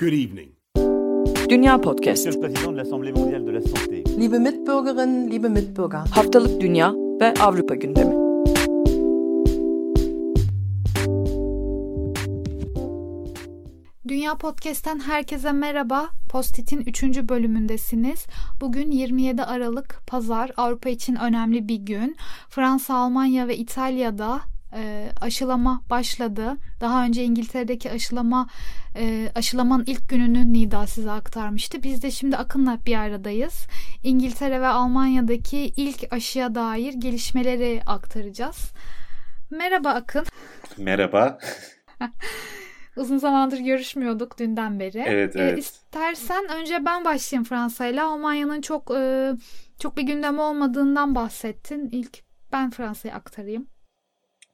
Good evening. Dünya Podcast. Monsieur le Président de l'Assemblée mondiale de la santé. Liebe Mitbürgerinnen, liebe Mitbürger. Haftalık Dünya ve Avrupa gündemi. Dünya Podcast'ten herkese merhaba. Postit'in 3. bölümündesiniz. Bugün 27 Aralık Pazar Avrupa için önemli bir gün. Fransa, Almanya ve İtalya'da e, aşılama başladı. Daha önce İngiltere'deki aşılama e, aşılamanın ilk gününü Nida size aktarmıştı. Biz de şimdi Akın'la bir aradayız. İngiltere ve Almanya'daki ilk aşıya dair gelişmeleri aktaracağız. Merhaba Akın. Merhaba. Uzun zamandır görüşmüyorduk dünden beri. Evet, Ee, evet. istersen önce ben başlayayım Fransa'yla. Almanya'nın çok e, çok bir gündem olmadığından bahsettin. İlk ben Fransa'ya aktarayım.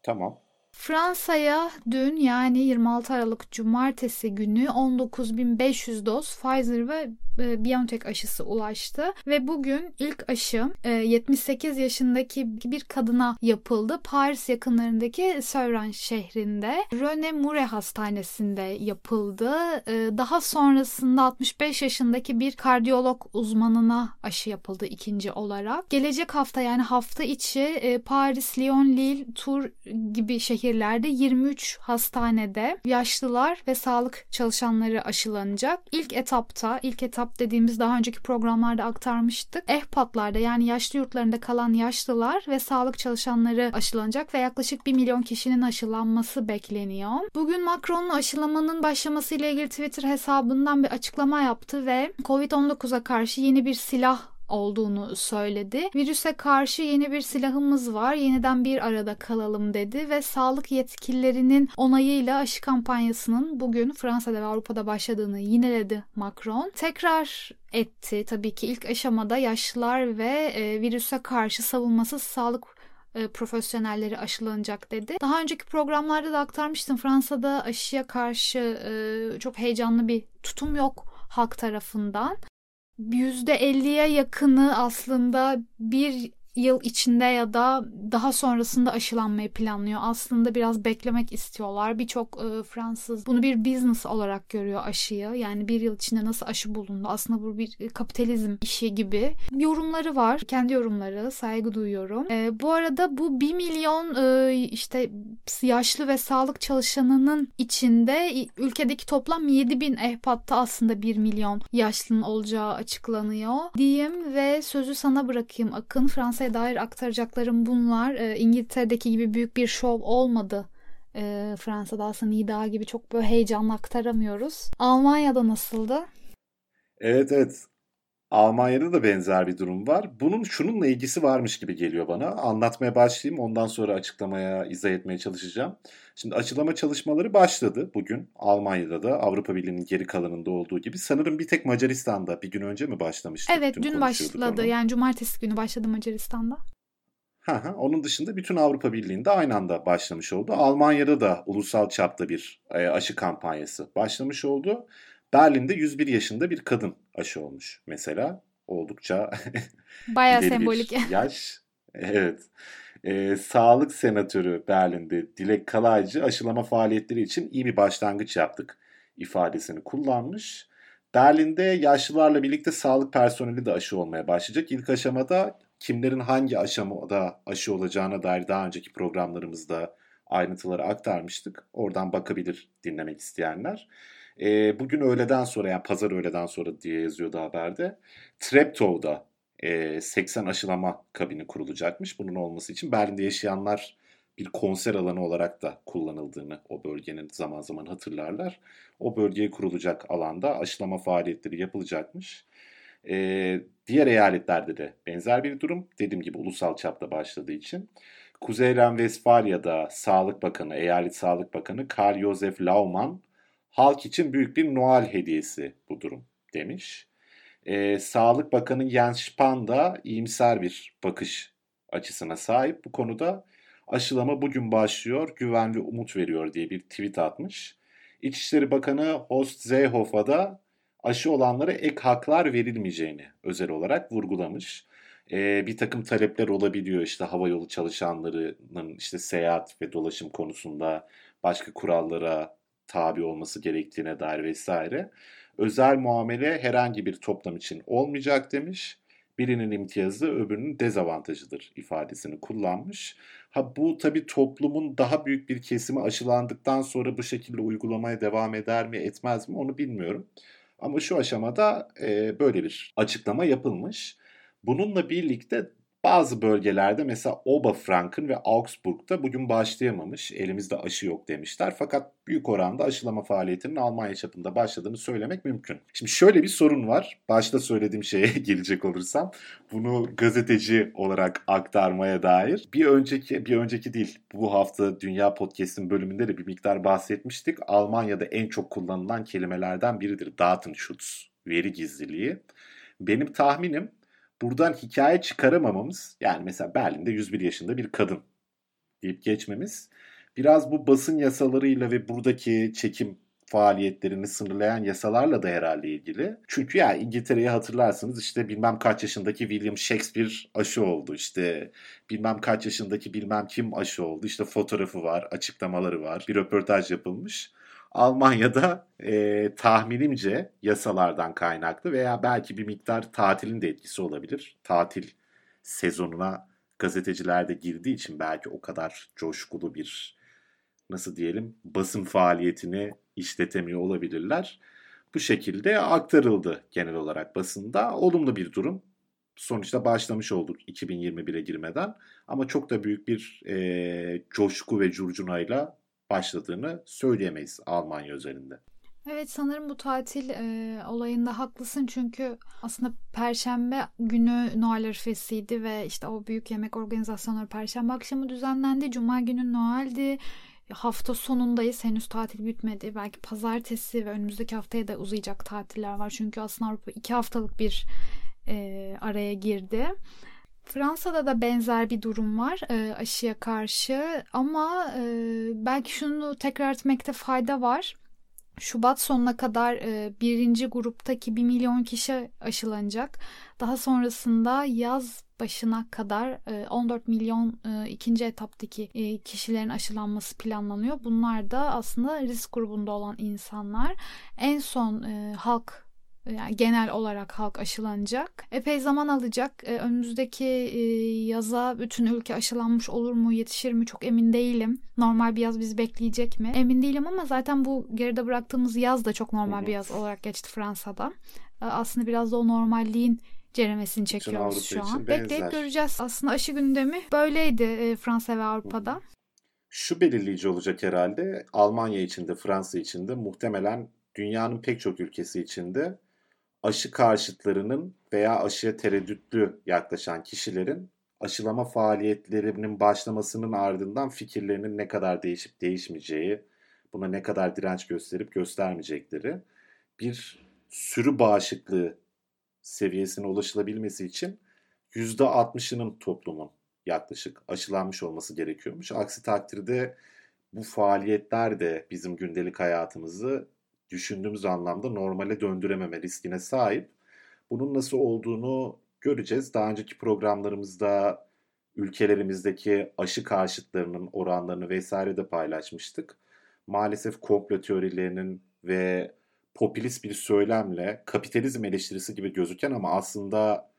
Tamam. Fransa'ya dün yani 26 Aralık Cumartesi günü 19.500 doz Pfizer ve BioNTech aşısı ulaştı ve bugün ilk aşı e, 78 yaşındaki bir kadına yapıldı. Paris yakınlarındaki Sövren şehrinde René Mure Hastanesi'nde yapıldı. E, daha sonrasında 65 yaşındaki bir kardiyolog uzmanına aşı yapıldı ikinci olarak. Gelecek hafta yani hafta içi e, Paris, Lyon, Lille, Tours gibi şehirlerde 23 hastanede yaşlılar ve sağlık çalışanları aşılanacak. İlk etapta, ilk etap dediğimiz daha önceki programlarda aktarmıştık. EHPAD'larda yani yaşlı yurtlarında kalan yaşlılar ve sağlık çalışanları aşılanacak ve yaklaşık 1 milyon kişinin aşılanması bekleniyor. Bugün Macron'un aşılamanın başlamasıyla ilgili Twitter hesabından bir açıklama yaptı ve Covid-19'a karşı yeni bir silah olduğunu söyledi. Virüse karşı yeni bir silahımız var. Yeniden bir arada kalalım dedi ve sağlık yetkililerinin onayıyla aşı kampanyasının bugün Fransa'da ve Avrupa'da başladığını yineledi Macron. Tekrar etti tabii ki ilk aşamada yaşlılar ve e, virüse karşı savunmasız sağlık e, profesyonelleri aşılanacak dedi. Daha önceki programlarda da aktarmıştım. Fransa'da aşıya karşı e, çok heyecanlı bir tutum yok halk tarafından. %50'ye yakını aslında bir yıl içinde ya da daha sonrasında aşılanmayı planlıyor. Aslında biraz beklemek istiyorlar. Birçok e, Fransız bunu bir business olarak görüyor aşıyı. Yani bir yıl içinde nasıl aşı bulundu? Aslında bu bir kapitalizm işi gibi. Yorumları var. Kendi yorumları. Saygı duyuyorum. E, bu arada bu 1 milyon e, işte yaşlı ve sağlık çalışanının içinde ülkedeki toplam 7 bin ehpatta aslında 1 milyon yaşlının olacağı açıklanıyor. Diyeyim ve sözü sana bırakayım Akın. Fransa'ya dair aktaracaklarım bunlar. E, İngiltere'deki gibi büyük bir şov olmadı. E, Fransa'da aslında Nida gibi çok böyle heyecanla aktaramıyoruz. Almanya'da nasıldı? Evet evet. Almanya'da da benzer bir durum var. Bunun şununla ilgisi varmış gibi geliyor bana. Anlatmaya başlayayım. Ondan sonra açıklamaya, izah etmeye çalışacağım. Şimdi açıklama çalışmaları başladı bugün. Almanya'da da Avrupa Birliği'nin geri kalanında olduğu gibi. Sanırım bir tek Macaristan'da bir gün önce mi başlamıştı? Evet dün konuşuyorduk başladı. onu. Yani cumartesi günü başladı Macaristan'da. Onun dışında bütün Avrupa Birliği'nde aynı anda başlamış oldu. Almanya'da da ulusal çapta bir e, aşı kampanyası başlamış oldu. Berlin'de 101 yaşında bir kadın aşı olmuş mesela. Oldukça Bayağı sembolik. yaş. Evet. Ee, sağlık senatörü Berlin'de Dilek Kalaycı aşılama faaliyetleri için iyi bir başlangıç yaptık ifadesini kullanmış. Berlin'de yaşlılarla birlikte sağlık personeli de aşı olmaya başlayacak. İlk aşamada kimlerin hangi aşamada aşı olacağına dair daha önceki programlarımızda ayrıntıları aktarmıştık. Oradan bakabilir dinlemek isteyenler. Ee, bugün öğleden sonra yani pazar öğleden sonra diye yazıyordu haberde. Treptow'da e, 80 aşılama kabini kurulacakmış. Bunun olması için Berlin'de yaşayanlar bir konser alanı olarak da kullanıldığını o bölgenin zaman zaman hatırlarlar. O bölgeye kurulacak alanda aşılama faaliyetleri yapılacakmış. Ee, diğer eyaletlerde de benzer bir durum. Dediğim gibi ulusal çapta başladığı için. Kuzey Ren-Vesfalya'da Sağlık Bakanı, Eyalet Sağlık Bakanı Karl Josef Laumann halk için büyük bir Noel hediyesi bu durum demiş. Ee, Sağlık Bakanı Jens Spahn da iyimser bir bakış açısına sahip. Bu konuda aşılama bugün başlıyor, güven ve umut veriyor diye bir tweet atmış. İçişleri Bakanı Horst Seehofer da aşı olanlara ek haklar verilmeyeceğini özel olarak vurgulamış. Ee, bir takım talepler olabiliyor işte havayolu çalışanlarının işte seyahat ve dolaşım konusunda başka kurallara tabi olması gerektiğine dair vesaire. Özel muamele herhangi bir toplam için olmayacak demiş. Birinin imtiyazı öbürünün dezavantajıdır ifadesini kullanmış. Ha bu tabi toplumun daha büyük bir kesimi aşılandıktan sonra bu şekilde uygulamaya devam eder mi etmez mi onu bilmiyorum. Ama şu aşamada e, böyle bir açıklama yapılmış. Bununla birlikte bazı bölgelerde mesela Oberfranken ve Augsburg'da bugün başlayamamış. Elimizde aşı yok demişler. Fakat büyük oranda aşılama faaliyetinin Almanya çapında başladığını söylemek mümkün. Şimdi şöyle bir sorun var. Başta söylediğim şeye gelecek olursam bunu gazeteci olarak aktarmaya dair bir önceki bir önceki değil bu hafta Dünya Podcast'in bölümünde de bir miktar bahsetmiştik. Almanya'da en çok kullanılan kelimelerden biridir Datenschutz, veri gizliliği. Benim tahminim buradan hikaye çıkaramamamız yani mesela Berlin'de 101 yaşında bir kadın deyip geçmemiz biraz bu basın yasalarıyla ve buradaki çekim faaliyetlerini sınırlayan yasalarla da herhalde ilgili. Çünkü ya İngiltere'yi hatırlarsınız işte bilmem kaç yaşındaki William Shakespeare aşı oldu işte bilmem kaç yaşındaki bilmem kim aşı oldu işte fotoğrafı var açıklamaları var bir röportaj yapılmış. Almanya'da e, tahminimce yasalardan kaynaklı veya belki bir miktar tatilin de etkisi olabilir. Tatil sezonuna gazeteciler de girdiği için belki o kadar coşkulu bir nasıl diyelim basın faaliyetini işletemiyor olabilirler. Bu şekilde aktarıldı genel olarak basında. Olumlu bir durum. Sonuçta başlamış olduk 2021'e girmeden ama çok da büyük bir e, coşku ve curcunayla başladığını söyleyemeyiz Almanya özelinde. Evet sanırım bu tatil e, olayında haklısın çünkü aslında Perşembe günü Noel arifesiydi ve işte o büyük yemek organizasyonları Perşembe akşamı düzenlendi. Cuma günü Noel'di. Hafta sonundayız. Henüz tatil bitmedi. Belki pazartesi ve önümüzdeki haftaya da uzayacak tatiller var. Çünkü aslında Avrupa iki haftalık bir e, araya girdi. Fransa'da da benzer bir durum var e, aşıya karşı ama e, belki şunu tekrar etmekte fayda var. Şubat sonuna kadar e, birinci gruptaki 1 milyon kişi aşılanacak. Daha sonrasında yaz başına kadar e, 14 milyon e, ikinci etaptaki e, kişilerin aşılanması planlanıyor. Bunlar da aslında risk grubunda olan insanlar. En son e, halk yani genel olarak halk aşılanacak. Epey zaman alacak. Ee, önümüzdeki e, yaza bütün ülke aşılanmış olur mu, yetişir mi çok emin değilim. Normal bir yaz bizi bekleyecek mi? Emin değilim ama zaten bu geride bıraktığımız yaz da çok normal bir yaz olarak geçti Fransa'da. Ee, aslında biraz da o normalliğin ceremesini çekiyoruz şu an. Bekleyip göreceğiz. Aslında aşı gündemi böyleydi e, Fransa ve Avrupa'da. Şu belirleyici olacak herhalde. Almanya içinde, Fransa içinde muhtemelen dünyanın pek çok ülkesi içinde aşı karşıtlarının veya aşıya tereddütlü yaklaşan kişilerin aşılama faaliyetlerinin başlamasının ardından fikirlerinin ne kadar değişip değişmeyeceği, buna ne kadar direnç gösterip göstermeyecekleri bir sürü bağışıklığı seviyesine ulaşılabilmesi için %60'ının toplumun yaklaşık aşılanmış olması gerekiyormuş. Aksi takdirde bu faaliyetler de bizim gündelik hayatımızı düşündüğümüz anlamda normale döndürememe riskine sahip. Bunun nasıl olduğunu göreceğiz. Daha önceki programlarımızda ülkelerimizdeki aşı karşıtlarının oranlarını vesaire de paylaşmıştık. Maalesef komplo teorilerinin ve popülist bir söylemle kapitalizm eleştirisi gibi gözüken ama aslında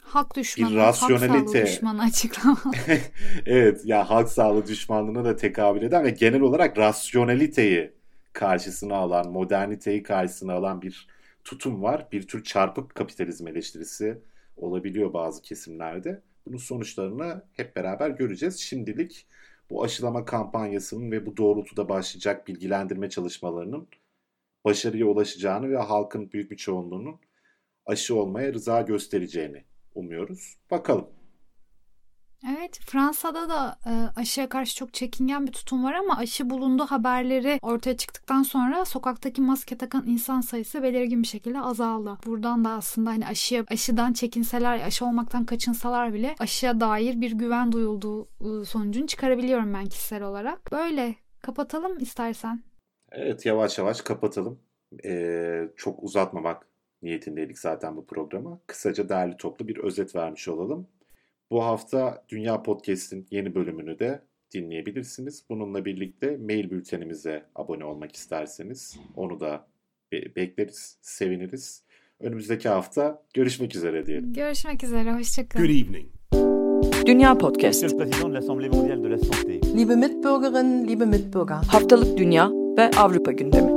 Halk düşmanı, bir rasyonelite. sağlığı düşmanı açıklama. evet ya halk sağlığı düşmanlığına da tekabül eden ve genel olarak rasyoneliteyi karşısına alan, moderniteyi karşısına alan bir tutum var. Bir tür çarpık kapitalizm eleştirisi olabiliyor bazı kesimlerde. Bunun sonuçlarını hep beraber göreceğiz. Şimdilik bu aşılama kampanyasının ve bu doğrultuda başlayacak bilgilendirme çalışmalarının başarıya ulaşacağını ve halkın büyük bir çoğunluğunun aşı olmaya rıza göstereceğini umuyoruz. Bakalım. Evet Fransa'da da e, aşıya karşı çok çekingen bir tutum var ama aşı bulundu haberleri ortaya çıktıktan sonra sokaktaki maske takan insan sayısı belirgin bir şekilde azaldı. Buradan da aslında hani aşıya, aşıdan çekinseler, aşı olmaktan kaçınsalar bile aşıya dair bir güven duyulduğu e, sonucunu çıkarabiliyorum ben kişisel olarak. Böyle kapatalım istersen. Evet yavaş yavaş kapatalım. Ee, çok uzatmamak niyetindeydik zaten bu programa. Kısaca derli toplu bir özet vermiş olalım. Bu hafta Dünya Podcast'in yeni bölümünü de dinleyebilirsiniz. Bununla birlikte mail bültenimize abone olmak isterseniz onu da bekleriz, seviniriz. Önümüzdeki hafta görüşmek üzere diyelim. Görüşmek üzere, hoşçakalın. Good evening. Dünya Podcast. Monsieur le Président de l'Assemblée mondiale de la santé. Liebe Mitbürgerinnen, liebe Mitbürger. Haftalık Dünya ve Avrupa gündemi.